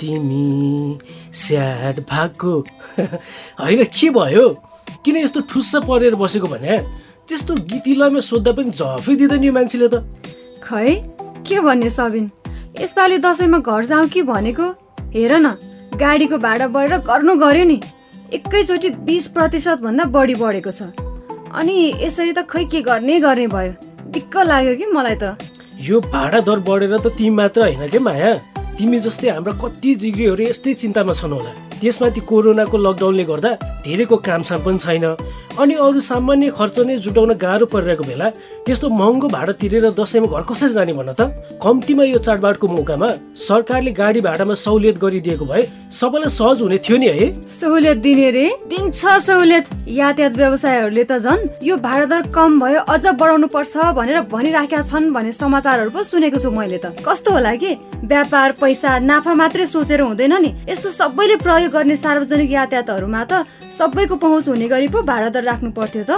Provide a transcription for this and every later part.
तिमी स्याड भएको होइन के भयो? किन यस्तो ठुस्स परेर बसेको भने? त्यस्तो गीतिलामा सोद्धा पनि जफै दिँदैन यो मान्छेले त। खै के भन्ने सबिन? यसपालि दसैँमा घर जाउँ कि भनेको? हेर न गाडीको भाडा बढेर गर्नु गर्यो नि। एकैचोटि बिस प्रतिशत भन्दा बढी बढेको छ। अनि यसरी त खै के गर्ने गर्ने भयो? दिक्क लाग्यो कि मलाई त। यो भाडा दर बढेर त तिमी मात्र होइन के माया? तिमी जस्तै हाम्रा कति जिग्रीहरू यस्तै चिन्तामा छन् होला। त्यसमाथि कोरोनाको लकडाउनले गर्दा धेरैको कामसाम पनि छैन। अनि अरू सामान्य खर्च नै जुटाउन गाह्रो परिरहेको बेला त्यस्तो महँगो भाडा तिरेर दसैँमा घर कसरी जाने भन त? कम्तीमा यो चाडबाडको मौकामा सरकारले गाडी भाडामा सहुलियत गरिदिएको भए सबैलाई सहज हुने थियो नि है। सहुलियत दिने रे। दिन्छ सहुलियत। यातायात व्यवसायहरूले त झन् यो भाडा दर कम भयो अझ बढाउनु पर्छ भनेर भनिराखेका छन् भन्ने समाचारहरू पो सुनेको छु मैले त। कस्तो होला कि? व्यापार पैसा नाफा मात्रै सोचेर हुँदैन नि। यस्तो सबैले प्रयोग गर्ने सार्वजनिक यातायातहरूमा त सबैको पहुँच हुने गरी पो भाडा दर राख्नु पर्थ्यो त।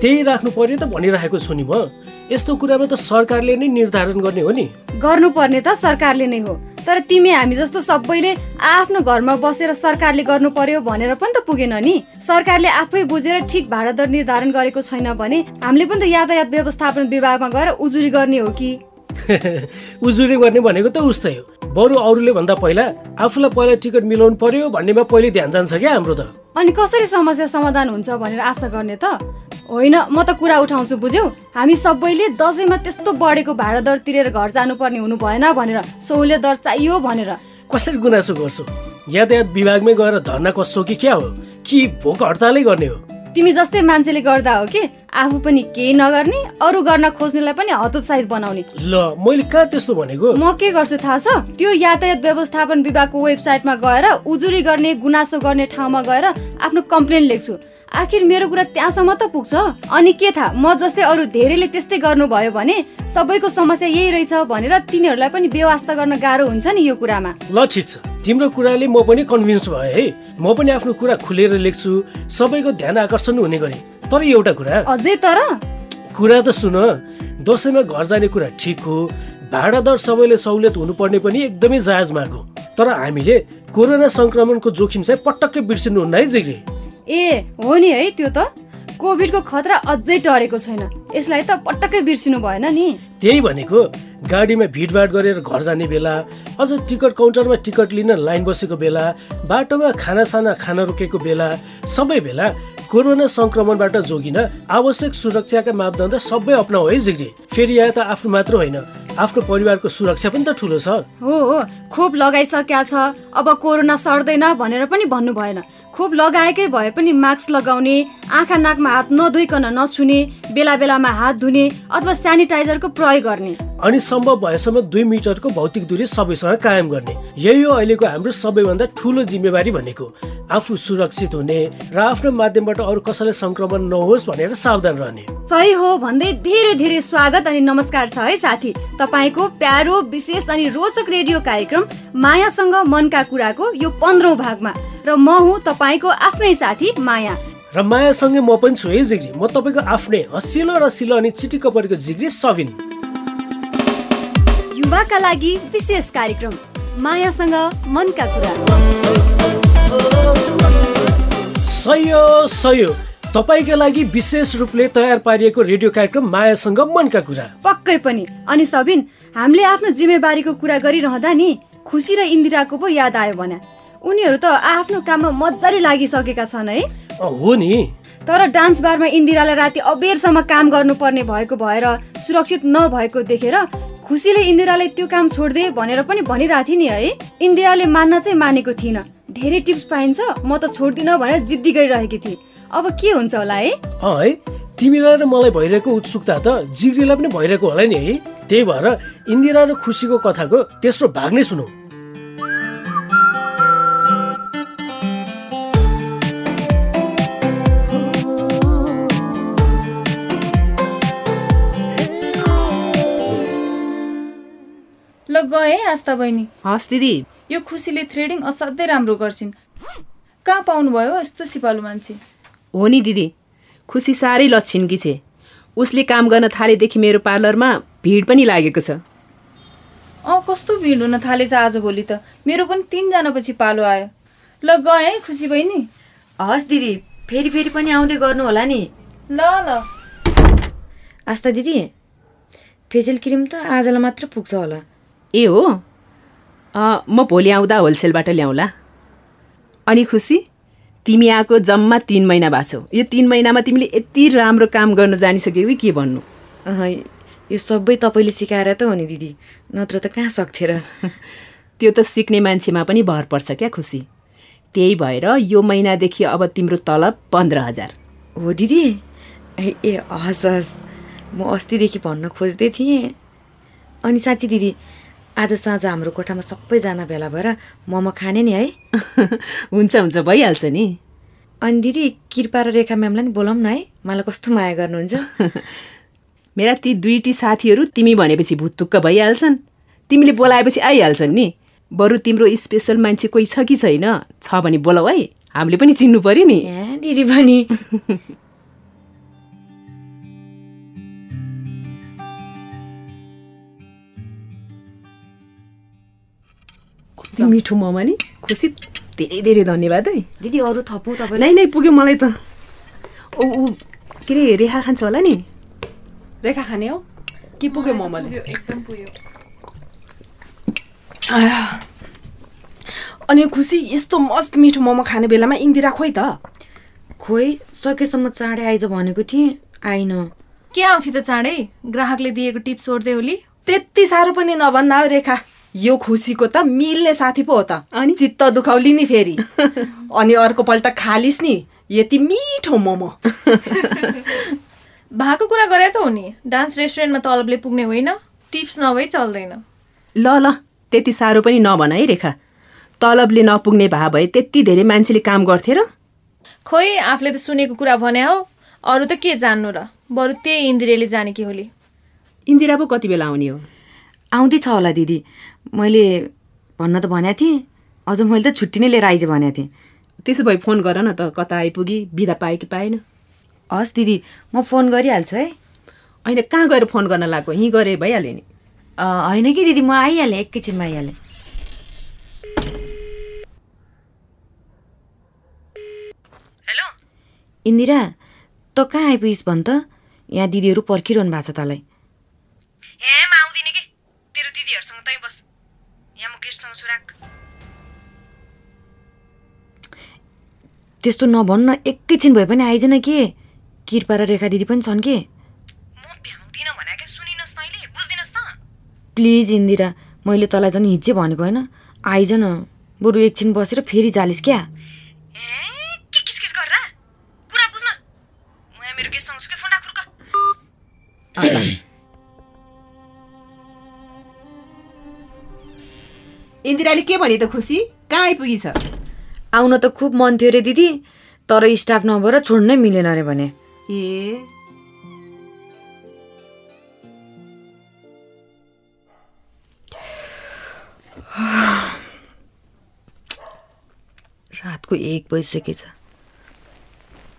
त्यही राख्नु पर्यो त भनिरहेको छु नि म। यस्तो कुरामा त सरकारले नै निर्धारण गर्ने हो नि। गर्नुपर्ने त सरकारले नै हो। तर तिमी हामी जस्तो सबैले आफ्नो घरमा बसेर सरकारले गर्नु पर्यो भनेर पनि त पुगेन नि। सरकारले आफै बुझेर ठिक भाडा दर निर्धारण गरेको छैन भने हामीले पनि त यातायात व्यवस्थापन विभागमा गएर उजुरी गर्ने हो कि? उजुरी गर्ने भनेको त उस्तै हो। बरु अरूले भन्दा पहिला आफूलाई पहिला टिकट मिलाउनु पर्यो भन्नेमा पहिले ध्यान जान्छ क्या हाम्रो त। अनि कसरी समस्या समाधान हुन्छ भनेर आशा गर्ने त? होइन म त कुरा उठाउँछु बुझ्यौ। हामी सबैले दसैँमा त्यस्तो बढेको भाडा दर तिरेर घर जानुपर्ने हुनु भएन भनेर सहुलियत दर चाहियो भनेर। कसरी गुनासो गर्छौ? यातायात विभागमै गएर धर्ना कस्छौ कि क्या हो? कि भोक हडतालै गर्ने हो? तिमी जस्तै मान्छेले गर्दा हो कि? आफू पनि केही नगर्ने अरू गर्न खोज्नेलाई पनि हतोत्साहित बनाउने। ल मैले कहाँ त्यस्तो भनेको? म के गर्छु थाहा छ? त्यो यातायात व्यवस्थापन विभागको वेबसाइटमा गएर उजुरी गर्ने गुनासो गर्ने ठाउँमा गएर आफ्नो कम्प्लेन लेख्छु। आखिर मेरो कुरा त्यहाँसम्म त पुग्छ? अनि के थाहा म जस्तै अरू धेरैले त्यस्तै गर्नुभयो भने सबैको समस्या यही रहेछ भनेर तिनीहरूलाई पनि व्यवस्था गर्न गाह्रो हुन्छ नि यो कुरामा। ल ठिक छ। तिम्रो कुराले म पनि कन्भिन्स भएँ है। म पनि आफ्नो कुरा खुलेर लेख्छु सबैको ध्यान आकर्षण हुने गरी। तर एउटा कुरा अझै तर? कुरा त सुन दसैँमा घर जाने कुरा ठिक हो भाडा दर सबैले सहुलियत हुनुपर्ने पनि एकदमै जायज माग हो। तर हामीले कोरोना संक्रमणको जोखिम चाहिँ पटक्कै बिर्सिनुहुन्न है जिग्री। ए हो नि है त्यो त। कोभिडको खतरा अझै टरेको छैन। यसलाई त पटक्कै बिर्सिनु भएन नि। त्यही भनेको गाडीमा भिडभाड गरेर घर जाने बेला अझ टिकट काउन्टरमा टिकट लिन लाइन बसेको बेला बाटोमा खानासाना खाना रोकेको बेला सबै बेला कोरोना संक्रमणबाट जोगिन आवश्यक सुरक्षाका मापदण्ड सबै अप्नाउ है जिग्री। फेरि यहाँ त आफ्नो मात्र होइन। आफ्नो परिवारको सुरक्षा पनि त ठुलो छ। हो हो। खोप लगाइसकेका छ। अब कोरोना सर्दैन भनेर पनि भन्नु भएन खोप लगाएकै भए पनि मास्क लगाउने आँखा नाकमा हात नधोइकन नछुने बेला बेलामा हात धुने अथवा सेनिटाइजरको प्रयोग गर्ने। अनि सम्भव भएसम्म दुई मिटरको भौतिक दूरी सबैसँग कायम गर्ने। यही हो अहिलेको हाम्रो सबैभन्दा ठुलो जिम्मेवारी भनेको। आफू सुरक्षित हुने र आफ्नो माध्यमबाट अरू कसैलाई संक्रमण नहोस् भनेर सावधान रहने। सही हो भन्दै धेरै धेरै स्वागत अनि नमस्कार छ है साथी। तपाईँको प्यारो विशेष अनि रोचक रेडियो कार्यक्रम मायासँग मनका कुराको यो पन्ध्रौँ भागमा। र म हुँ तपाईँको आफ्नै साथी माया। र मायासँगै म पनि छु है जिग्री। म तपाईँको आफ्नै हँसिलो रसिलो अनि चिटिक्क परेको जिग्री सबिन युवाका लागि विशेष कार्यक्रम मायासँग मनका कुरा। सयो सयो। तपाईँका लागि विशेष रूपले तयार पारिएको रेडियो कार्यक्रम मायासँग मनका कुरा। पक्कै पनि। अनि सबिन हामीले आफ्नो जिम्मेवारीको कुरा गरिरहँदा नि खुसी र इन्दिराको पो याद आयो भने। उनीहरू त आफ्नो काममा मजाले लागिसकेका छन् है। हो नि। तर डान्स बारमा इन्दिरालाई राति अबेरसम्म काम गर्नुपर्ने भएको भएर सुरक्षित नभएको देखेर खुसीले इन्दिरालाई त्यो काम छोडिदे भनेर पनि भनिरहेको थिएँ नि है। इन्दिराले मान्न चाहिँ मानेको थिइनँ। धेरै टिप्स पाइन्छ म त छोड्दिनँ भनेर जिद्दी गरिरहेकी थिएँ। अब के हुन्छ होला है? है तिमीलाई र मलाई भइरहेको उत्सुकता त जिग्रीलाई पनि भइरहेको होला नि है। त्यही भएर इन्दिरा र खुसीको कथाको तेस्रो भाग नै सुनौ। ल गएँ है आस्था बहिनी। हस् दिदी। यो खुसीले थ्रेडिङ असाध्यै राम्रो गर्छिन्। कहाँ पाउनुभयो यस्तो सिपालु मान्छे? हो नि दिदी। खुसी साह्रै लक्षिनकी छे। उसले काम गर्न थालेदेखि मेरो पार्लरमा भिड पनि लागेको छ। अँ कस्तो भिड हुन थालेछ आजभोलि त। मेरो पनि तिनजना पछि पालो आयो। ल गएँ है खुसी बहिनी हस् दिदी फेरि फेरि पनि आउँदै गर्नु होला नि। ल ल। आस्था दिदी फेसियल क्रिम त आजलाई मात्र पुग्छ होला। ए हो? अँ, म भोलि आउँदा होलसेलबाट ल्याउँला। अनि खुसी? तिमी आएको जम्मा तिन महिना भएको छौ। यो तिन महिनामा तिमीले यति राम्रो काम गर्न जानिसक्यौ कि के भन्नु? यो सबै तपाईँले सिकाएर त हो नि दिदी। नत्र त कहाँ सक्थे र त्यो त सिक्ने मान्छेमा पनि भर पर्छ क्या खुसी। त्यही भएर यो महिनादेखि अब तिम्रो तलब पन्ध्र हजार। हो दिदी। ए ए हस् हस्। म अस्तिदेखि भन्न खोज्दै थिएँ। अनि साँच्ची दिदी आज साँझ हाम्रो कोठामा सबैजना भेला भएर मोमो खाने नि है। हुन्छ हुन्छ भइहाल्छ नि। अनि दिदी कृपा र रेखा म्यामलाई नि बोलाउँ न है। मलाई कस्तो माया गर्नुहुन्छ। मेरा ती दुईटी साथीहरू तिमी भनेपछि भुत्तुक्क भइहाल्छन्। तिमीले बोलाएपछि आइहाल्छन् नि। बरु तिम्रो स्पेसल मान्छे कोही छ कि छैन? छ भने बोलाऊ है। हामीले पनि चिन्नु पर्यो नि। दिदी पनि। मिठो मोमो नि खुसी धेरै धेरै धन्यवाद है। दिदी अरू थपौँ तपाईँलाई। नै नै पुग्यो मलाई त। ऊ ऊ के अरे रेखा खान्छ होला नि? रेखा खाने हो? के पुग्यो मोमोले? अनि खुसी यस्तो मस्त मिठो मोमो खाने बेलामा इन्दिरा खोइ त। खोइ सकेसम्म चाँडै आइज भनेको थिएँ आइन। के आउँथ्यो त चाँडै? ग्राहकले दिएको टिप्स सोध्दै होली। त्यति साह्रो पनि नभन्दा हो रेखा। यो खुसीको त मिल्ने साथी पो हो त। अनि? चित्त दुखाउली नि फेरि। अनि अर्को पल्ट खालिस् नि यति मिठो मोमो। भएको कुरा गरे त हो नि डान्स रेस्टुरेन्टमा तलबले पुग्ने होइन टिप्स नभई चल्दैन। ल ल त्यति साह्रो पनि नभन है रेखा। तलबले नपुग्ने भए भए त्यति धेरै मान्छेले काम गर्थे र? खोइ आफूले त सुनेको कुरा भने हो। अरू त के जान्नु र? बरु त्यही इन्दिरेले जाने कि होली? इन्दिरा पो कति बेला आउने हो? आउँदैछ होला दिदी। मैले भन्न त भनेको थिएँ अझ मैले त छुट्टी नै लिएर आइज भनेको थिएँ। त्यसो भए फोन गर न त कता आइपुगी बिदा पायो कि पाएन। हस् दिदी म फोन गरिहाल्छु है। होइन कहाँ गएर फोन गर्न लाग्यो यहीँ गरे भइहाल्यो नि। अ, होइन कि दिदी म आइहालेँ एकैछिनमा आइहालेँ। हेलो। इन्दिरा त कहाँ आइपुगिस् भन् त? यहाँ दिदीहरू पर्खिरहनु भएको छ तँलाई ए म आउँदिनँ के तै बस यहाँ म गेस्टसँग छु राख त्यस्तो नभन्न एकैछिन भए पनि आइज न के? कृपा र रेखा दिदी पनि छन् के? म भ्याउँदिनँ भने क्या सुनिनस् तैँले बुझ्दिनस् त। प्लिज इन्दिरा मैले तँलाई झन् हिजै भनेको होइन। आइज न बरु एकछिन बसेर फेरि जालिस् क्या। ए के किसकिस गरेर? कुरा बुझ्न। म यहाँ मेरो गेस्टसँग छु के? फोन राख इन्दिराले के भने त खुसी? कहाँ आइपुगी छ आउन त खुब मन थियो रे दिदी तर स्टाफ नभएर छोड्नै मिलेन अरे भने। ए। रातको एक बजिसकेछ।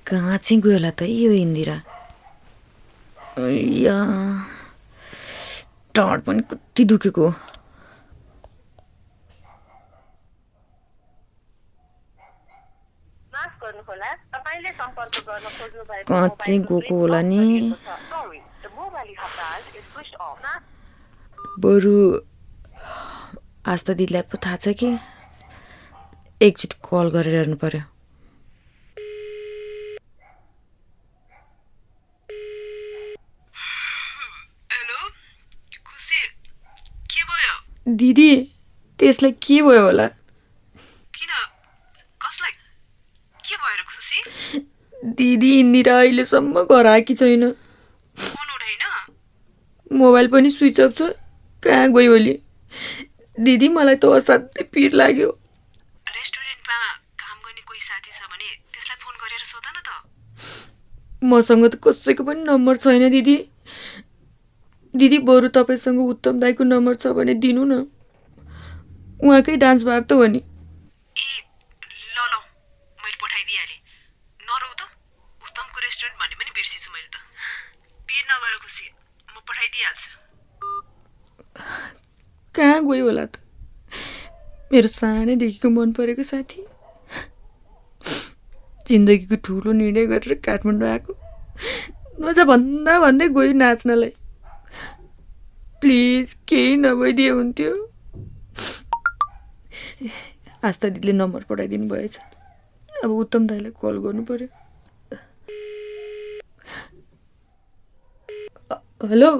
कहाँ चाहिँ गयो होला त यो इन्दिरा? या टाढ पनि कति दुखेको। चाहिँ गएको होला नि बरु आस्था दिदीलाई पो थाहा छ कि? एकचोटि कल गरेर हेर्नु पर्यो। के भयो? दिदी त्यसलाई के भयो होला किन कसलाई के भयो र खुसी दिदी इन्दिरा अहिलेसम्म घर आएकी छैन। फोन उठाइन मोबाइल पनि स्विच अफ छ। कहाँ गयो होली दिदी मलाई त असाध्यै पिर लाग्यो। रेस्टुरेन्टमा काम गर्ने कोही साथी छ भने त्यसलाई फोन गरेर सोध न त। मसँग त कसैको पनि नम्बर छैन दिदी। दिदी बरु तपाईँसँग उत्तम दाईको नम्बर छ भने दिनु न। उहाँकै डान्स बार त हो नि ए ल ल मैले पठाइदिइहालेँ नरौ त उत्तमको रेस्टुरेन्ट भन्ने पनि बिर्सिछु मैले पठाइदिइहाल्छु कहाँ गयो होला त मेरो सानैदेखिको मन परेको साथी जिन्दगीको ठुलो निर्णय गरेर काठमाडौँ आएको नजा भन्दा भन्दै गयो नाच्नलाई प्लिज केही नभइदिए हुन्थ्यो आस्था दिदीले नम्बर पठाइदिनु भएछ अब उत्तम दाईलाई कल गर्नु पर्यो अ- हेलो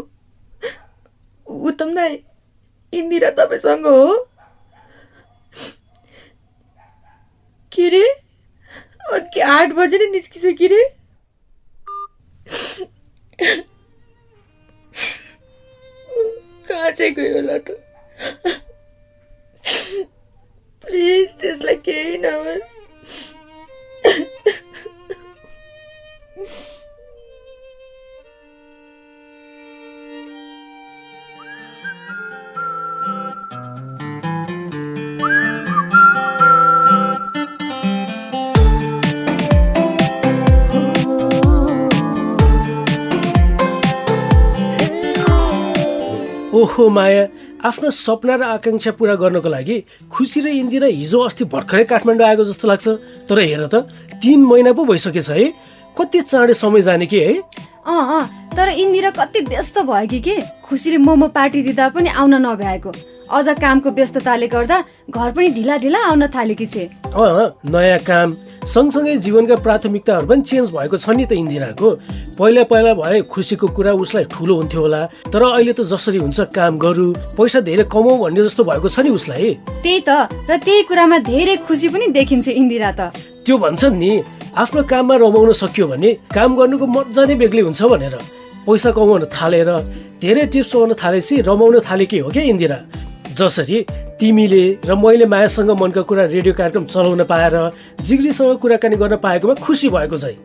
उत्तम दाई इन्दिरा तपाईँसँग हो के रे आठ बजे नै निस्किसक्यो रे कहाँ चाहिँ गयो होला त प्लिज त्यसलाई केही नहोस् ओहो माया आफ्नो सपना र आकाङ्क्षा पुरा गर्नको लागि खुसी र इन्दिरा हिजो अस्ति भर्खरै काठमाडौँ आएको जस्तो लाग्छ। तर हेर त तिन महिना पो भइसकेछ है। कति चाँडै समय जाने कि है? अँ अँ तर इन्दिरा कति व्यस्त भयो कि के? खुसीले मोमो पार्टी दिँदा पनि आउन नभ्याएको। अझ कामको व्यस्तताले गर्दा घर पनि ढिला ढिला आउन थालेकी छे। नयाँ काम। सँगसँगै जीवनका प्राथमिकताहरू पनि चेन्ज भएको छ नि त इन्दिराको। पहिला पहिला भए खुसीको कुरा उसलाई ठुलो हुन्थ्यो होला। तर अहिले त जसरी हुन्छ काम गरौँ पैसा धेरै कमाऊ भन्ने जस्तो भएको छ नि उसलाई। त्यही त र त्यही कुरामा धेरै खुसी पनि देखिन्छ इन्दिरा त। त्यो भन्छन् नि आफ्नो काममा रमाउन सकियो भने काम गर्नुको मजा नै बेग्लै हुन्छ भनेर। पैसा कमाउन थालेर धेरै टिप्स पाउन थालेपछि रमाउन थालेकी हो क्या इन्दिरा। जसरी तिमीले र मैले मायासँग मनका कुरा रेडियो कार्यक्रम चलाउन पाएर जिग्रीसँग कुराकानी गर्न पाएकोमा खुसी भएको चाहिँ।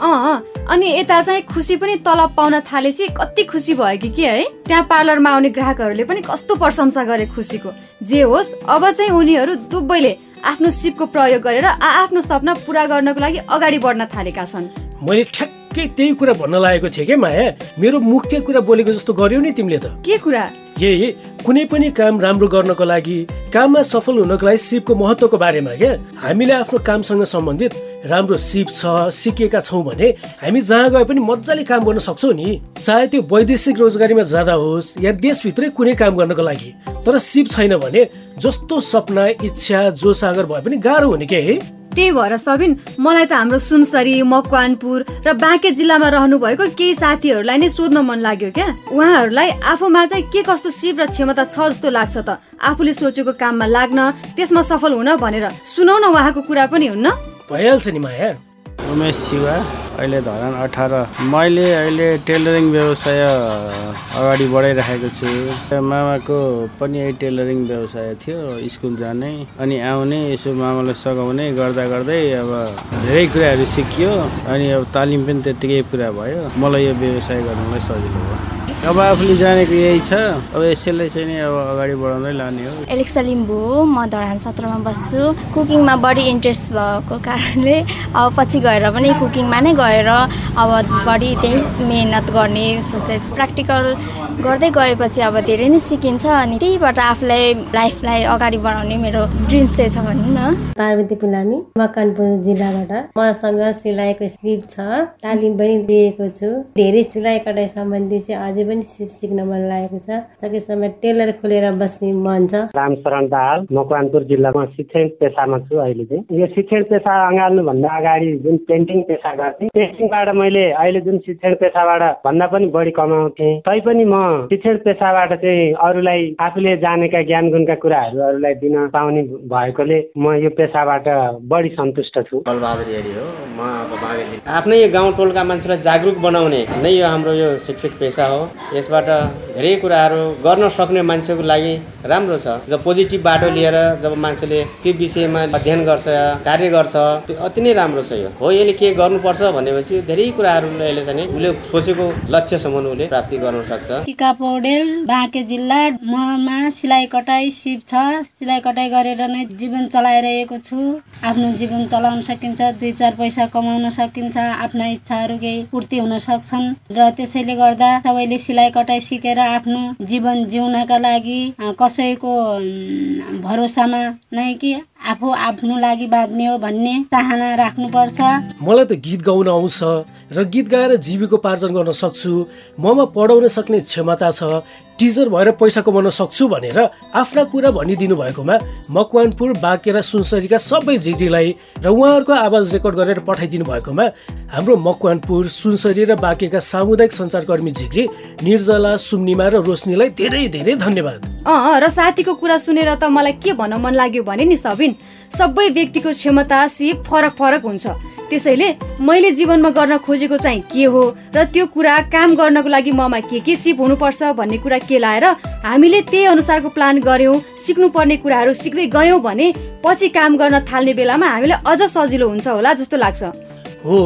अँ अनि यता चाहिँ खुसी पनि तलब पाउन थालेपछि कति खुसी भयो कि के है? त्यहाँ पार्लरमा आउने ग्राहकहरूले पनि कस्तो प्रशंसा गरे खुसीको। जे होस् अब चाहिँ उनीहरू दुवैले आफ्नो सिपको प्रयोग गरेर आफ्नो सपना पुरा गर्नको लागि अगाडि बढ्न थालेका छन्। मैले ठ्याक्कै त्यही कुरा भन्न लागेको थिएँ क्या माया? मेरो मुख्य कुरा बोलेको जस्तो गर्यौ नि तिमीले त। के कुरा? यही कुनै पनि काम राम्रो गर्नको लागि काममा सफल हुनको लागि सिपको महत्त्वको बारेमा क्या? हामीले आफ्नो कामसँग सम्बन्धित राम्रो सिप छ सिकेका छौँ भने हामी जहाँ गए पनि मजाले काम गर्न सक्छौँ नि। चाहे त्यो वैदेशिक रोजगारीमा जाँदा होस् या देशभित्रै कुनै काम गर्नको लागि तर सिप छैन भने जस्तो सपना इच्छा जोस आगर भए पनि गाह्रो हुने के है? त्यही भएर सबिन मलाई त हाम्रो सुनसरी मकवानपुर र बाँके जिल्लामा रहनु भएको केही साथीहरूलाई नै सोध्न मन लाग्यो क्या। उहाँहरूलाई आफूमा चाहिँ के कस्तो सिप र क्षमता छ जस्तो लाग्छ त? आफूले सोचेको काममा लाग्न त्यसमा सफल हुन भनेर सुनौ न उहाँको कुरा पनि हुन्न। भइहाल्छ नि माया। उमेश शिवा। अहिले धरान अठार। मैले अहिले टेलरिङ व्यवसाय अगाडि बढाइराखेको छु। मामाको पनि टेलरिङ व्यवसाय थियो स्कुल जाने। अनि आउने यसो मामालाई सघाउने गर्दा गर्दै अब धेरै कुराहरू सिकियो। अनि अब तालिम पनि त्यत्तिकै पुरा भयो। मलाई यो व्यवसाय गर्नुलाई सजिलो भयो। अब आफूले जानेको यही छ। अब यसैलाई चाहिँ नि अब अगाडि बढाउँदै लाने हो। एलेक्सा लिम्बू हो म धरान सत्रमा बस्छु। कुकिङमा बढी इन्ट्रेस्ट भएको कारणले अब पछि गएर पनि कुकिङमा नै गएर अब बढी त्यही मेहनत गर्ने सोचे प्र्याक्टिकल गर्दै गएपछि अब धेरै नै सिकिन्छ अनि त्यहीबाट आफूलाई लाइफलाई अगाडि बढाउने मेरो ड्रिम्स चाहिँ छ भनौँ न। पार्वती पुलामी मकनपुर जिल्लाबाट मसँग सिलाइको सिप छ। तालिम पनि लिएको छु। धेरै सिलाइ कटाइ सम्बन्धी चाहिँ अझै पनि सिप सिक्न मन लागेको छ। सकेसम्म टेलर खोलेर बस्ने मन छ। रामशरण दाहाल मकवानपुर जिल्लामा शिक्षण पेसामा छु अहिले चाहिँ। यो शिक्षण पेसा अँगाल्नुभन्दा अगाडि जुन पेन्टिङ पेसा गर्थेँ पेन्टिङबाट मैले अहिले जुन शिक्षण पेसाबाट भन्दा पनि बढी कमाउँथेँ। तैपनि म शिक्षण पेसाबाट चाहिँ अरूलाई आफूले जानेका ज्ञान गुणका कुराहरू अरूलाई दिन पाउने भएकोले म यो पेसाबाट बढी सन्तुष्ट छु। बलबहादुर हेरी हो म अब बागेली आफ्नै गाउँ टोलका मान्छेलाई जागरुक बनाउने नै यो हाम्रो यो शिक्षक पेसा हो। यसबाट धेरै कुराहरू गर्न सक्ने मान्छेको लागि राम्रो छ। जब पोजिटिभ बाटो लिएर जब मान्छेले त्यो विषयमा अध्ययन गर्छ कार्य गर्छ त्यो अति नै राम्रो छ यो। हो यसले के गर्नुपर्छ भनेपछि धेरै कुराहरू यसले चाहिँ उसले सोचेको लक्ष्यसम्म उसले प्राप्ति गर्न सक्छ। टिका पौडेल बाँके जिल्ला ममा सिलाइ कटाइ सिप छ। सिलाइ कटाइ गरेर नै जीवन चलाइरहेको छु। आफ्नो जीवन चलाउन सकिन्छ दुई चार पैसा कमाउन सकिन्छ। आफ्ना इच्छाहरू केही पूर्ति हुन सक्छन्। र त्यसैले गर्दा सबैले सिलाइ कटाइ सिकेर आफ्नो जीवन जिउनका लागि कसैको भरोसामा नै कि आफू आफ्नो लागि बाँच्ने हो भन्ने चाहना राख्नुपर्छ। मलाई त गीत गाउन आउँछ र गीत गाएर जीविकोपार्जन गर्न सक्छु। ममा पढाउन सक्ने क्षमता छ। टिचर भएर पैसा कमाउन सक्छु भनेर आफ्ना कुरा भनिदिनु भएकोमा मकवानपुर बाँकेरा सुनसरीका सबै जिग्रीलाई र उहाँहरूको आवाज रेकर्ड गरेर पठाइदिनु भएकोमा हाम्रो मकवानपुर सुनसरी र बाँकेका सामुदायिक सञ्चारकर्मी जिग्री निर्जला सुम्निमा र रोशनीलाई धेरै धेरै धन्यवाद। अँ र साथीको कुरा सुनेर त मलाई के भन्न मन लाग्यो भने नि सबिन सबै व्यक्तिको क्षमता सिप फरक फरक हुन्छ। त्यसैले मैले जीवनमा गर्न खोजेको चाहिँ के हो र त्यो कुरा काम गर्नको लागि ममा के के सिप हुनुपर्छ भन्ने कुरा केलाएर हामीले त्यही अनुसारको प्लान गऱ्यौँ सिक्नुपर्ने कुराहरू सिक्दै गयौँ भने पछि काम गर्न थाल्ने बेलामा हामीलाई अझ सजिलो हुन्छ होला जस्तो लाग्छ। हो।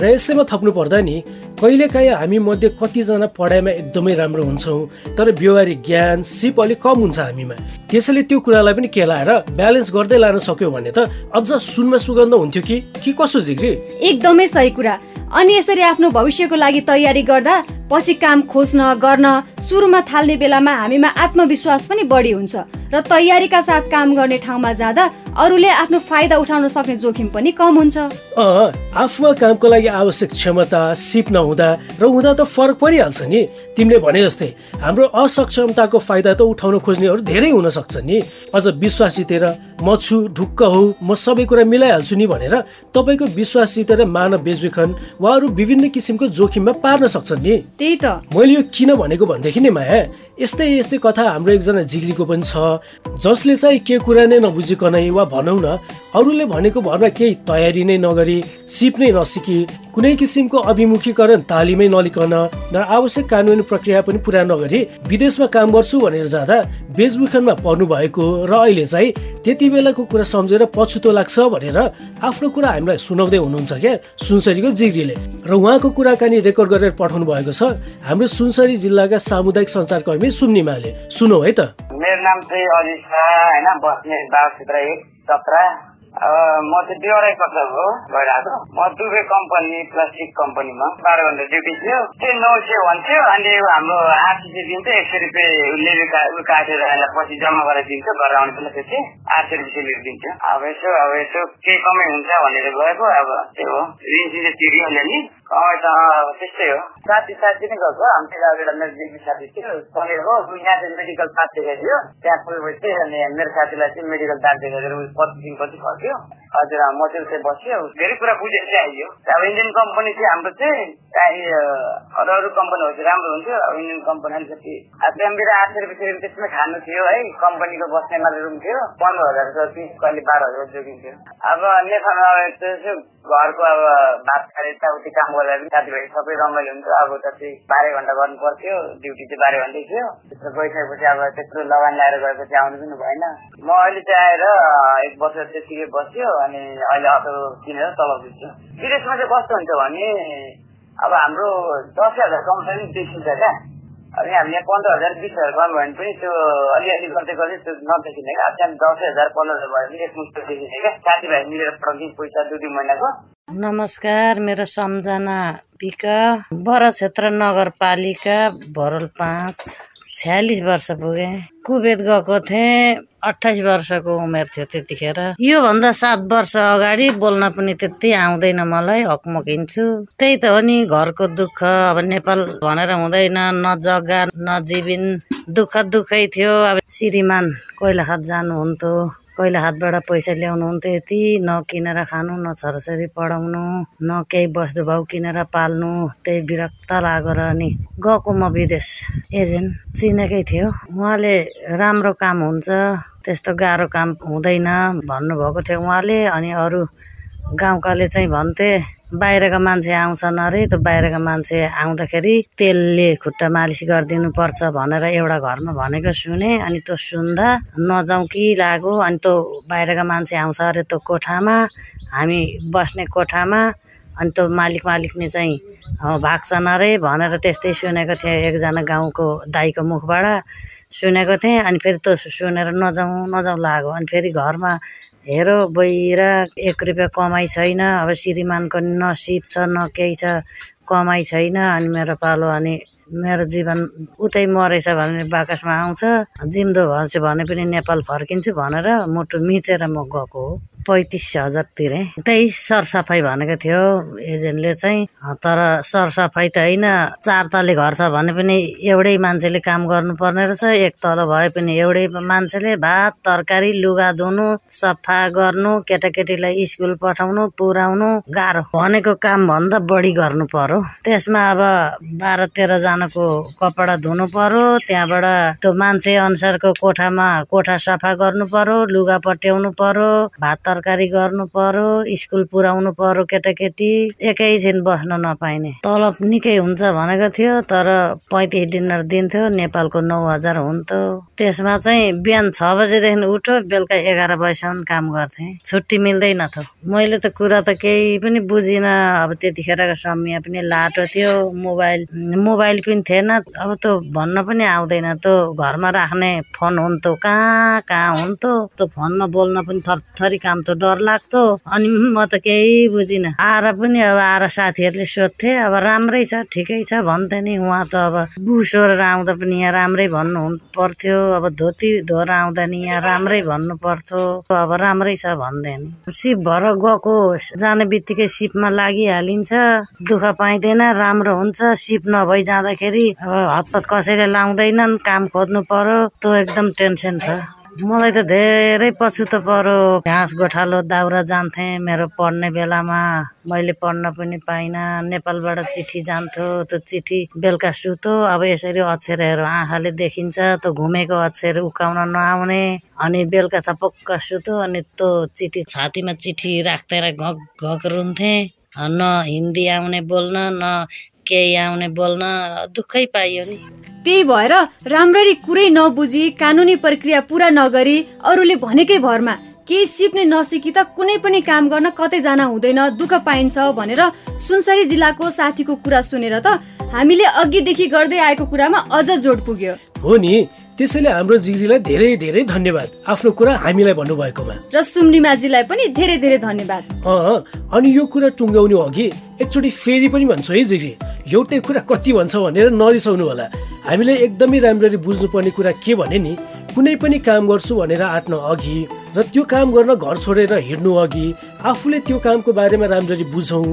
र यसैमा थप्नु पर्दा नि कहिलेकाहीँ हामी मध्ये कतिजना पढाइमा एकदमै राम्रो हुन्छौँ तर व्यवहारिक ज्ञान सिप अलिक कम हुन्छ हामीमा। त्यसैले त्यो कुरालाई पनि केलाएर ब्यालेन्स गर्दै लान सक्यो भने त अझ सुनमा सुगन्ध हुन्थ्यो कि? कि कसो जिग्री? एकदमै सही कुरा। अनि यसरी आफ्नो भविष्यको लागि तयारी गर्दा पछि काम खोज्न गर्न सुरुमा थाल्ने बेलामा हामीमा आत्मविश्वास पनि बढी हुन्छ। र तयारीका साथ काम गर्ने ठाउँमा जाँदा अरूले आफ्नो फाइदा उठाउन सक्ने जोखिम पनि कम हुन्छ। अँ आफूमा कामको लागि आवश्यक क्षमता सिप नहुँदा र हुँदा त फरक परिहाल्छ नि। तिमीले भने जस्तै हाम्रो असक्षमताको फाइदा त उठाउन खोज्नेहरू धेरै हुन सक्छ नि। अझ विश्वास जितेर म छु ढुक्क हौ म सबै कुरा मिलाइहाल्छु नि भनेर तपाईँको विश्वास जितेर मानव बेचबिखन वा अरू विभिन्न किसिमको जोखिममा पार्न सक्छन् नि। त्यही त। मैले यो किन भनेको भनेदेखि नि माया यस्तै यस्तै कथा हाम्रो एकजना जिग्रीको पनि छ। जसले चाहिँ के कुरा नै नबुझिकनै वा भनौँ न अरूले भनेको भरमा केही तयारी नै नगरी सिप नै नसिकी कुनै किसिमको अभिमुखीकरण तालिमै नलिकन र आवश्यक कानुनी प्रक्रिया पनि पुरा नगरी विदेशमा काम गर्छु भनेर जाँदा बेचबिखनमा पर्नु भएको र अहिले चाहिँ त्यति बेलाको कुरा सम्झेर पछुतो लाग्छ भनेर आफ्नो कुरा हामीलाई सुनाउँदै हुनुहुन्छ क्या सुनसरीको जिग्रीले। र उहाँको कुराकानी रेकर्ड गरेर पठाउनु भएको छ। हाम्रो सुनसरी जिल्लाका सामुदायिक सञ्चारकर्मी सुन्निमाले सुनौ है त। मेरो नाम चाहिँ अजित शाह होइन? बस्ने बाल क्षेत्र एक अब म चाहिँ बेहोरै कक्षा हो भइरहेको म दुबे कम्पनी प्लास्टिक कम्पनीमा बाह्र घन्टा ड्युटी थियो। त्यो नौ सय भन्थ्यो अनि हाम्रो आरसिसी दिन्थ्यो एक सय रुपियाँ उ काटेर पछि जम्मा गरेर दिन्थ्यो घर आउने बेला त्यो चाहिँ आठ सय रुपियाँ सेलेरी दिन्थ्यो। अब यसो अब यसो केही कमाइ हुन्छ भनेर गएको अब त्यो हो। ऋण चाहिँ तिरिहाल्यो नि। कमाइ त अब त्यस्तै हो? साथी साथी नै गएको हाम्रो अब एउटा मेरो दिदी साथी थियो ऊ यहाँ चाहिँ मेडिकल कार्ड देखाएको थियो त्यहाँ पुगेपछि अनि मेरो साथीलाई चाहिँ मेडिकल कार्ड देखाएर ऊ पच्चिस दिनपछि फर्क्यो हजुर म चाहिँ त्यहाँ बस्यो धेरै कुरा बुझेर चाहिँ आइयो अब इन्डियन कम्पनी चाहिँ हाम्रो चाहिँ अरू अरू कम्पनीहरू चाहिँ राम्रो हुन्थ्यो। अब इन्डियन कम्पनी अलिकति अब त्यहाँनिर आठ सय रुपियाँ त्यसमै खानु थियो है। कम्पनीको बस्ने मात्रै रुम थियो पन्ध्र हजार जति कहिले बाह्र हजार जोगिन्थ्यो अब नेपालमा घरको अब भात खाएर यताउति काम गर्दा पनि साथीभाइ सबै रमाइलो हुन्थ्यो। अब त चाहिँ बाह्र घन्टा गर्नु पर्थ्यो। ड्युटी चाहिँ बाह्र घन्टै थियो। त्यस्तो गइसकेपछि अब त्यत्रो लगान लगाएर गएपछि आउनु पनि भएन। म अहिले चाहिँ आएर एक वर्ष त्यतिकै बस्यो। अनि अहिले अटो किनेर तलब दिन्छु। विदेशमा चाहिँ कस्तो हुन्छ भने अब हाम्रो दस हजार कमाउँदा पनि देखिन्छ क्या। अनि हामी यहाँ पन्ध्र हजार बिस हजार कमायो भने पनि त्यो अलिअलि गर्दै गर्दै त्यो नदेखिने क्या। त्यहाँ दस हजार पन्ध्र हजार भयो भने एकमुष्ट देखिने क्या। साथीभाइ मिलेर पठाउँथ्यौँ पैसा दुई दुई महिनाको। नमस्कार मेरो सम्झना पिक बर क्षेत्र नगरपालिका भरोल पाँच। छ्यालिस वर्ष पुगे। कुवेत गएको थिएँ अठाइस वर्षको उमेर थियो त्यतिखेर। योभन्दा सात वर्ष अगाडि बोल्न पनि त्यति आउँदैन मलाई हकमकिन्छु त्यही त हो नि घरको दुःख। अब नेपाल भनेर हुँदैन न जग्गा न जीवन। दुःख दुःखै थियो। अब श्रीमान कोइलाखात जानुहुन्थ्यो। कोइला हातबाट पैसा ल्याउनु हुन्थ्यो यति न किनेर खानु न छोराछोरी पढाउनु न केही वस्तु भाउ किनेर पाल्नु त्यही विरक्त लागेर अनि गएको म विदेश। एजेन्ट चिनेकै थियो। उहाँले राम्रो काम हुन्छ त्यस्तो गाह्रो काम हुँदैन भन्नुभएको थियो उहाँले अनि अरू गाउँकाले चाहिँ भन्थे बाहिरका मान्छे आउँछन् अरे त्यो बाहिरका मान्छे आउँदाखेरि तेलले खुट्टा मालिस गरिदिनु पर्छ भनेर एउटा घरमा भनेको सुने अनि त्यो सुन्दा नजाउँ कि लाग्यो अनि त्यो बाहिरका मान्छे आउँछ अरे त्यो कोठामा हामी बस्ने कोठामा अनि त्यो मालिक मालिकले चाहिँ भाग्छन् अरे भनेर त्यस्तै सुनेको थिएँ एकजना गाउँको दाईको मुखबाट। सुनेको थिएँ अनि फेरि त्यो सुनेर नजाउँ नजाउँ लाग्यो अनि फेरि घरमा हेरो बहिर एक रुपियाँ कमाइ छैन। अब श्रीमानको न सिप छ न केही छ कमाइ छैन। अनि मेरो पालो अनि मेरो जीवन उतै मरेछ भने बाकसमा आउँछ। जिम्दो भएछ भने पनि नेपाल फर्किन्छु भनेर मुटु मिचेर म गएको हो। पैँतिस हजार तिरेँ। त्यही सरसफाइ भनेको थियो एजेन्टले चाहिँ। तर सरसफाइ त होइन चार तले घर छ भने पनि एउटै मान्छेले काम गर्नुपर्ने रहेछ एक तल भए पनि एउटै मान्छेले भात तरकारी लुगा धुनु सफा गर्नु केटाकेटीलाई स्कुल पठाउनु पुर्याउनु गाह्रो। भनेको काम भन्दा बढी गर्नु पर्यो। त्यसमा अब बाह्र तेह्रजनाको कपडा धुनु पर्यो त्यहाँबाट त्यो मान्छे अनुसारको कोठामा कोठा सफा गर्नु पर्यो लुगा पट्याउनु पर्यो भात तरकारी गर्नु पर्यो स्कुल पुर्याउनु पर्यो केटाकेटी। एकैछिन बस्न नपाइने। तलब निकै हुन्छ भनेको थियो तर पैँतिस डिनर दिन्थ्यो नेपालको नौ हजार हुन्थ्यो। त्यसमा चाहिँ बिहान छ बजेदेखि उठ्यो बेलुका एघार बजीसम्म काम गर्थेँ। छुट्टी मिल्दैन थियो। मैले त कुरा त केही पनि बुझिनँ। अब त्यतिखेरको समय पनि लाटो थियो। मोबाइल मोबाइल पनि थिएन। अब त्यो भन्न पनि आउँदैन। त्यो घरमा राख्ने फोन हुन्थ्यो कहाँ कहाँ हुन्थ्यो? त्यो फोनमा बोल्न पनि थरथरी काम त डर लाग्थ्यो अनि म त केही बुझिनँ। आएर पनि अब आएर साथीहरूले सोध्थे अब राम्रै छ ठिकै छ भन्थे नि। उहाँ त अब बुसोरेर आउँदा पनि यहाँ राम्रै भन्नु पर्थ्यो अब धोती धोएर आउँदा नि यहाँ राम्रै भन्नु पर्थ्यो अब राम्रै छ भन्थे नि। सिप भएर गएको जाने बित्तिकै सिपमा लागिहालिन्छ। दुःख पाइँदैन राम्रो हुन्छ। सिप नभई जाँदाखेरि अब हतपत कसैले लाउँदैनन् काम खोज्नु पर्यो। त्यो एकदम टेन्सन छ। मलाई त धेरै पछुतो पर्यो। घाँस गोठालो दाउरा जान्थेँ मेरो पढ्ने बेलामा। मैले पढ्न पनि पाइनँ। नेपालबाट चिठी जान्थ्यो। त्यो चिठी बेलुका सुतो अब यसरी अक्षरहरू आँखाले देखिन्छ। त्यो घुमेको अक्षर उकाउन नआउने। अनि बेलुका छपक्क सुतो अनि त्यो चिठी छातीमा चिठी राख्दै घक घक रुन्थेँ। न हिन्दी आउने बोल्न न केही आउने बोल्न। दुःखै पाइयो नि। त्यही भएर राम्ररी कुरै नबुझी कानुनी प्रक्रिया पुरा नगरी अरूले भनेकै भरमा केही सिप्ने नसिकी त कुनै पनि काम गर्न कतै जान हुँदैन दुःख पाइन्छ भनेर सुनसरी जिल्लाको साथीको कुरा सुनेर त हामीले अघिदेखि गर्दै आएको कुरामा अझ जोड पुग्यो। हो नि त्यसैले हाम्रो जिग्रीलाई धेरै धेरै धन्यवाद। आफ्नो कुरा हामीलाई भन्नुभएकोमा। र सुम्निमाजीलाई पनि धेरै धेरै धन्यवाद। अँ अनि यो कुरा टुङ्गाउने अघि एकचोटि फेरि पनि भन्छु है जिग्री। एउटै कुरा कति भन्छ भनेर नरिसाउनु होला। हामीले एकदमै राम्ररी बुझ्नुपर्ने कुरा के भने नि कुनै पनि काम गर्छु भनेर आँट्न अघि र त्यो काम गर्न घर छोडेर हिँड्नु अघि आफूले त्यो कामको बारेमा राम्ररी बुझौँ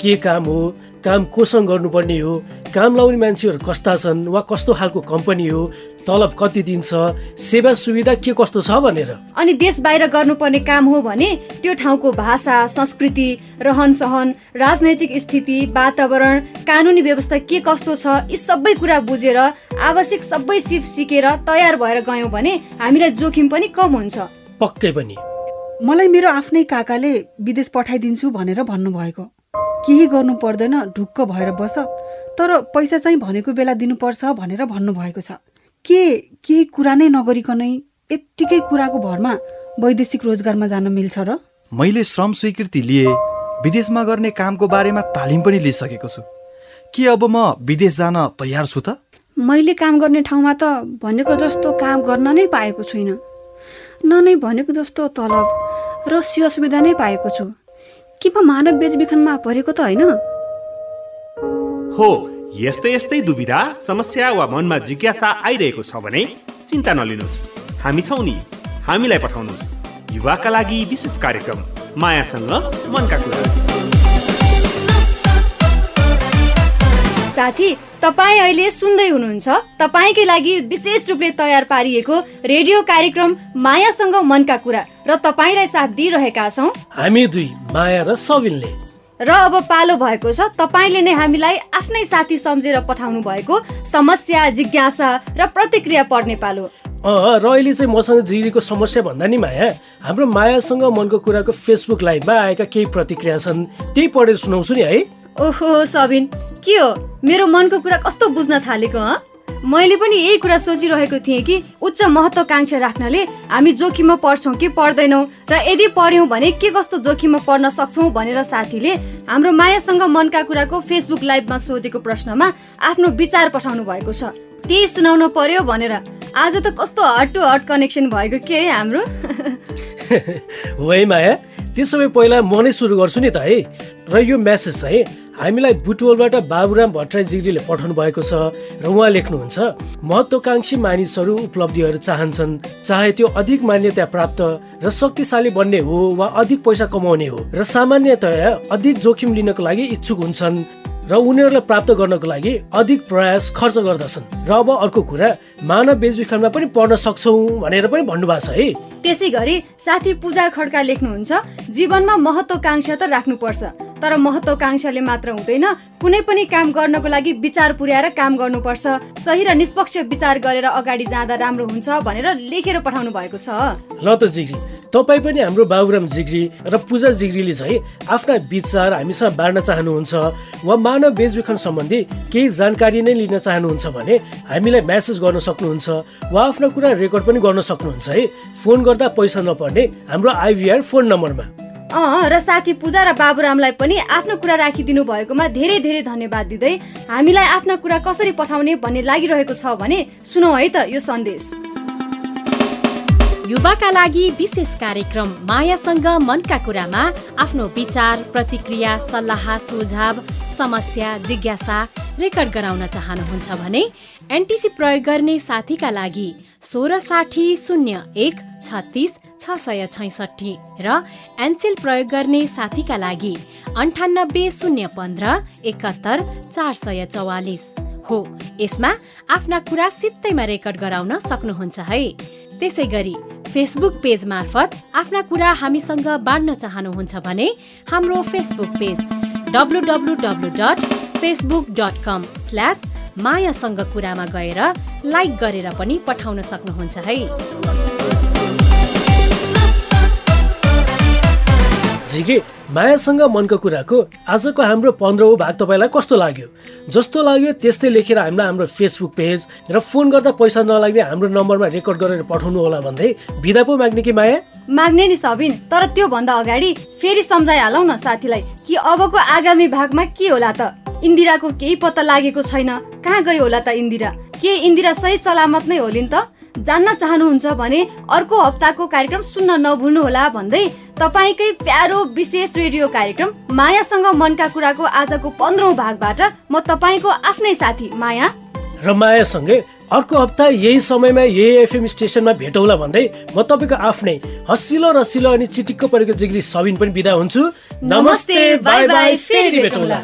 के काम हो काम कोसँग गर्नुपर्ने हो काम लाउने मान्छेहरू कस्ता छन् वा कस्तो खालको कम्पनी हो तलब कति दिन्छ सेवा सुविधा के कस्तो छ भनेर। अनि देश बाहिर गर्नुपर्ने काम हो भने त्यो ठाउँको भाषा संस्कृति रहन सहन राजनैतिक स्थिति वातावरण कानुनी व्यवस्था के कस्तो छ यी सबै कुरा बुझेर आवश्यक सबै सिप सिकेर तयार भएर गयौँ भने हामीलाई जोखिम पनि कम हुन्छ। पक्कै पनि। मलाई मेरो आफ्नै काकाले विदेश पठाइदिन्छु भनेर भन्नुभएको। केही गर्नु पर्दैन ढुक्क भएर बस। तर पैसा चाहिँ भनेको बेला दिनुपर्छ भनेर भन्नुभएको छ। के केही कुरा नै नगरिकनै यत्तिकै कुराको भरमा वैदेशिक रोजगारमा जान मिल्छ र? मैले श्रम स्वीकृति लिए विदेशमा गर्ने कामको बारेमा तालिम पनि लिइसकेको छु। के अब म विदेश जान तयार छु त? मैले काम गर्ने ठाउँमा त भनेको जस्तो काम गर्न नै पाएको छुइनँ। न नै भनेको जस्तो तलब र सेवा सुविधा नै पाएको छु। के म मानव बेचबिखनमा परेको त होइन? हो यस्तै यस्तै दुविधा समस्या वा मनमा जिज्ञासा आइरहेको छ भने चिन्ता नलिनुहोस्। हामी छौँ नि हामीलाई पठाउनुहोस्। युवाका लागि विशेष कार्यक्रम मायासँग मनका कुरा। साथी तपाईँ अहिले सुन्दै हुनुहुन्छ। तपाईँकै लागि विशेष रूपले तयार पारिएको रेडियो कार्यक्रम मायासँग मनका कुरा र तपाईँलाई साथ दिइरहेका छौँ। हामी दुई माया र सबिनले र अब पालो भएको छ तपाईँले नै हामीलाई आफ्नै साथी सम्झेर पठाउनु भएको समस्या जिज्ञासा र प्रतिक्रिया पढ्ने पालो। र अहिले चाहिँ मसँग जिरीको समस्या भन्दा नि माया हाम्रो मायासँग मनको कुराको फेसबुक लाइभमा आएका केही प्रतिक्रिया छन् त्यही पढेर सुनाउँछु नि है। ओहो सबिन के हो? मेरो मनको कुरा कस्तो बुझ्न थालेको हँ? मैले पनि यही कुरा सोचिरहेको थिएँ कि उच्च महत्वकांक्षा राख्नाले हामी जोखिममा पर्छौँ कि पर्दैनौँ र यदि पर्यौँ भने के कस्तो जोखिममा पर्न सक्छौँ भनेर साथीले हाम्रो मायासँग मनका कुराको फेसबुक लाइभमा सोधेको प्रश्नमा आफ्नो विचार पठाउनु भएको छ। त्यही सुनाउन पर्यो भनेर। आज त कस्तो हट टु हट कनेक्सन भएको के है हाम्रो? माया। त्यसो भए पहिला म नै सुरु गर्छु नि त है। र यो म्यासेज चाहिँ हामीलाई बुटवलबाट बाबुराम भट्टराई जिग्रीले पठाउनु भएको छ र उहाँ लेख्नुहुन्छ महत्वाकांक्षी मानिसहरू उपलब्धिहरू चाहन्छन् चाहे त्यो अधिक मान्यता प्राप्त र शक्तिशाली बन्ने हो वा अधिक पैसा कमाउने हो र सामान्यतया अधिक जोखिम लिनको लागि इच्छुक हुन्छन्। र उनीहरूलाई प्राप्त गर्नको लागि अधिक प्रयास खर्च गर्दछन्। र अब अर्को कुरा मानव बेचबिखनमा पनि पढ्न सक्छौँ भनेर पनि भन्नुभएको छ है। त्यसै गरी साथी पूजा खड्का लेख्नुहुन्छ जीवनमा महत्वाकांक्षा त राख्नुपर्छ। तर महत्वाकांक्षाले मात्र हुँदैन। कुनै पनि काम गर्नको लागि विचार पुर्याएर काम गर्नुपर्छ। सही र निष्पक्ष विचार गरेर अगाडि जाँदा राम्रो हुन्छ भनेर लेखेर पठाउनु भएको छ। ल त जिग्री तपाईँ पनि हाम्रो बाबुराम जिग्री र पूजा जिग्रीले चाहिँ आफ्ना विचार हामीसँग बाँड्न चाहनुहुन्छ। वा मानव बेचबिखन सम्बन्धी केही जानकारी नै लिन चाहनुहुन्छ भने हामीलाई म्यासेज गर्न सक्नुहुन्छ वा आफ्ना कुरा रेकर्ड पनि गर्न सक्नुहुन्छ है। फोन गर्दा पैसा नपर्ने हाम्रो आइभीआर फोन नम्बरमा। अँ र साथी पूजा र बाबुरामलाई पनि आफ्नो कुरा राखिदिनु भएकोमा धेरै धेरै धन्यवाद दिँदै हामीलाई आफ्ना कुरा कसरी पठाउने भन्ने लागिरहेको छ भने सुनौ है त यो सन्देश। युवाका लागि विशेष कार्यक्रम मायासँग मनका कुरामा आफ्नो विचार प्रतिक्रिया सल्लाह सुझाव समस्या जिज्ञासा रेकर्ड गराउन चाहनुहुन्छ भने एनटिसी प्रयोग गर्ने साथीका लागि सोह्र साठी शून्य एक छत्तिस छ सय छैसठी र एनसेल प्रयोग गर्ने साथीका लागि अन्ठानब्बे शून्य पन्ध्र एकहत्तर चार सय चौवालिस हो। यसमा आफ्ना कुरा सित्तैमा रेकर्ड गराउन सक्नुहुन्छ है। त्यसै गरी फेसबुक पेज मार्फत आफ्ना कुरा हामीसँग बाँड्न चाहनुहुन्छ भने हाम्रो Facebook page W dot Facebook dot com slash मायासँग कुरामा गएर लाइक गरेर पनि पठाउन सक्नुहुन्छ है। झिके मायासँग मनको कुराको आजको हाम्रो पन्ध्रौँ भाग तपाईँलाई कस्तो लाग्यो? जस्तो लाग्यो त्यस्तै लेखेर हामीलाई हाम्रो फेसबुक पेज र फोन गर्दा पैसा नलाग्ने हाम्रो नम्बरमा रेकर्ड गरेर पठाउनु होला भन्दै बिदा पो माग्ने कि माया? माग्ने नि सबिन तर त्योभन्दा अगाडि फेरि सम्झाइहालौ न साथीलाई कि अबको आगामी भागमा के होला त? इन्दिराको केही पत्ता लागेको छैन। कहाँ गयो होला त इन्दिरा? के इन्दिरा सही सलामत नै होलिन् त? जान्न चाहनुहुन्छ भने अर्को हप्ताको कार्यक्रम सुन्न नभुल्नुहोला भन्दै तपाईँकै प्यारो विशेष रेडियो कार्यक्रम मायासँग मनका कुराको आजको पन्ध्रौँ भागबाट म तपाईँको आफ्नै साथी माया। र मायासँगै अर्को हप्ता यही समयमा यही एफएम स्टेसनमा भेटौँला भन्दै म तपाईँको आफ्नै हसिलो रसिलो अनि चिटिक्क परेको जिग्री सबिन पनि बिदा हुन्छु। नमस्ते बाई बाई फेरि भेटौँला।